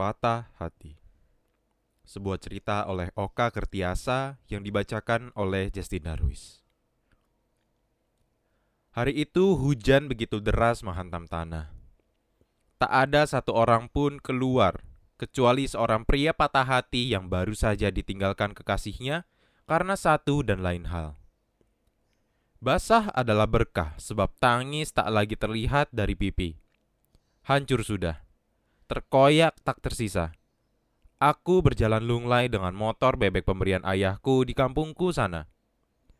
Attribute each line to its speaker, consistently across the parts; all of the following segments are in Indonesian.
Speaker 1: Patah Hati. Sebuah cerita oleh Oka Kertiasa yang dibacakan oleh Justina Ruiz. Hari itu hujan begitu deras menghantam tanah. Tak ada satu orang pun keluar Kecuali seorang pria patah hati yang baru saja ditinggalkan kekasihnya Karena satu dan lain hal. Basah adalah berkah sebab tangis tak lagi terlihat dari pipi. Hancur sudah terkoyak tak tersisa. Aku berjalan lunglai dengan motor bebek pemberian ayahku di kampungku sana.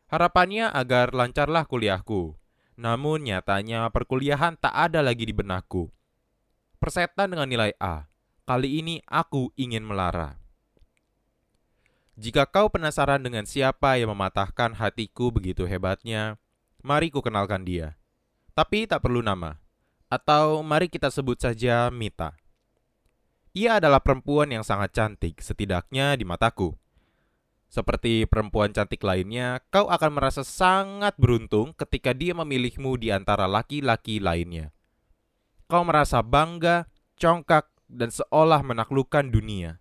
Speaker 1: Harapannya agar lancarlah kuliahku. Namun nyatanya perkuliahan tak ada lagi di benakku. Persetan dengan nilai A. Kali ini aku ingin melara. Jika kau penasaran dengan siapa yang mematahkan hatiku begitu hebatnya, mari ku kenalkan dia. Tapi tak perlu nama. Atau mari kita sebut saja Mita. Ia adalah perempuan yang sangat cantik, setidaknya di mataku. Seperti perempuan cantik lainnya, kau akan merasa sangat beruntung ketika dia memilihmu di antara laki-laki lainnya. Kau merasa bangga, congkak, dan seolah menaklukkan dunia.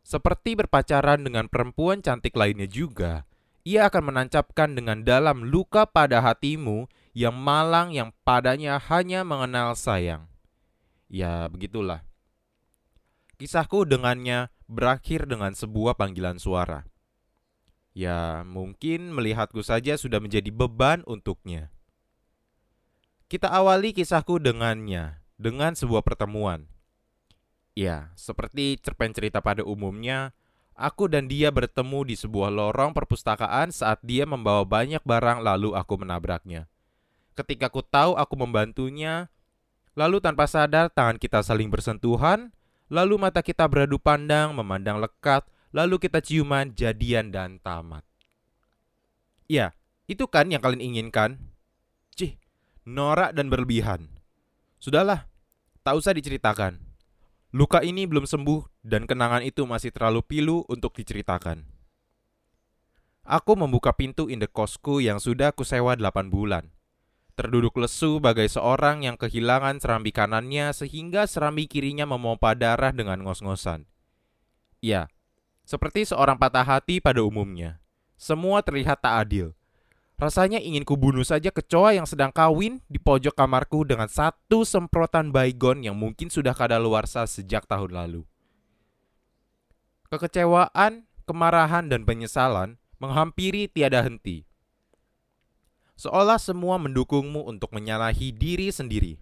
Speaker 1: Seperti berpacaran dengan perempuan cantik lainnya juga, ia akan menancapkan dengan dalam luka pada hatimu yang malang yang padanya hanya mengenal sayang. Ya, begitulah. Kisahku dengannya berakhir dengan sebuah panggilan suara. Ya, mungkin melihatku saja sudah menjadi beban untuknya. Kita awali kisahku dengannya, dengan sebuah pertemuan. Ya, seperti cerpen cerita pada umumnya, aku dan dia bertemu di sebuah lorong perpustakaan saat dia membawa banyak barang lalu aku menabraknya. Ketika ku tahu aku membantunya, lalu tanpa sadar tangan kita saling bersentuhan, Lalu mata kita beradu pandang, memandang lekat, lalu kita ciuman, jadian, dan tamat. Ya, itu kan yang kalian inginkan? Cih, norak dan berlebihan. Sudahlah, tak usah diceritakan. Luka ini belum sembuh dan kenangan itu masih terlalu pilu untuk diceritakan. Aku membuka pintu indekosku yang sudah kusewa 8 bulan terduduk lesu bagai seorang yang kehilangan serambi kanannya sehingga serambi kirinya memompa darah dengan ngos-ngosan. Ya, seperti seorang patah hati pada umumnya. Semua terlihat tak adil. Rasanya ingin kubunuh saja kecoa yang sedang kawin di pojok kamarku dengan satu semprotan baygon yang mungkin sudah kadaluarsa sejak tahun lalu. Kekecewaan, kemarahan, dan penyesalan menghampiri tiada henti seolah semua mendukungmu untuk menyalahi diri sendiri.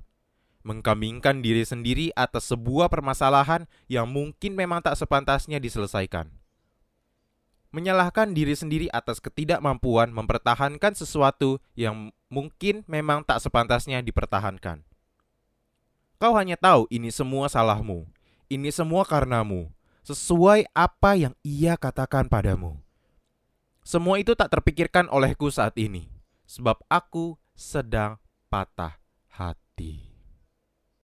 Speaker 1: Mengkambingkan diri sendiri atas sebuah permasalahan yang mungkin memang tak sepantasnya diselesaikan. Menyalahkan diri sendiri atas ketidakmampuan mempertahankan sesuatu yang mungkin memang tak sepantasnya dipertahankan. Kau hanya tahu ini semua salahmu, ini semua karenamu, sesuai apa yang ia katakan padamu. Semua itu tak terpikirkan olehku saat ini sebab aku sedang patah hati.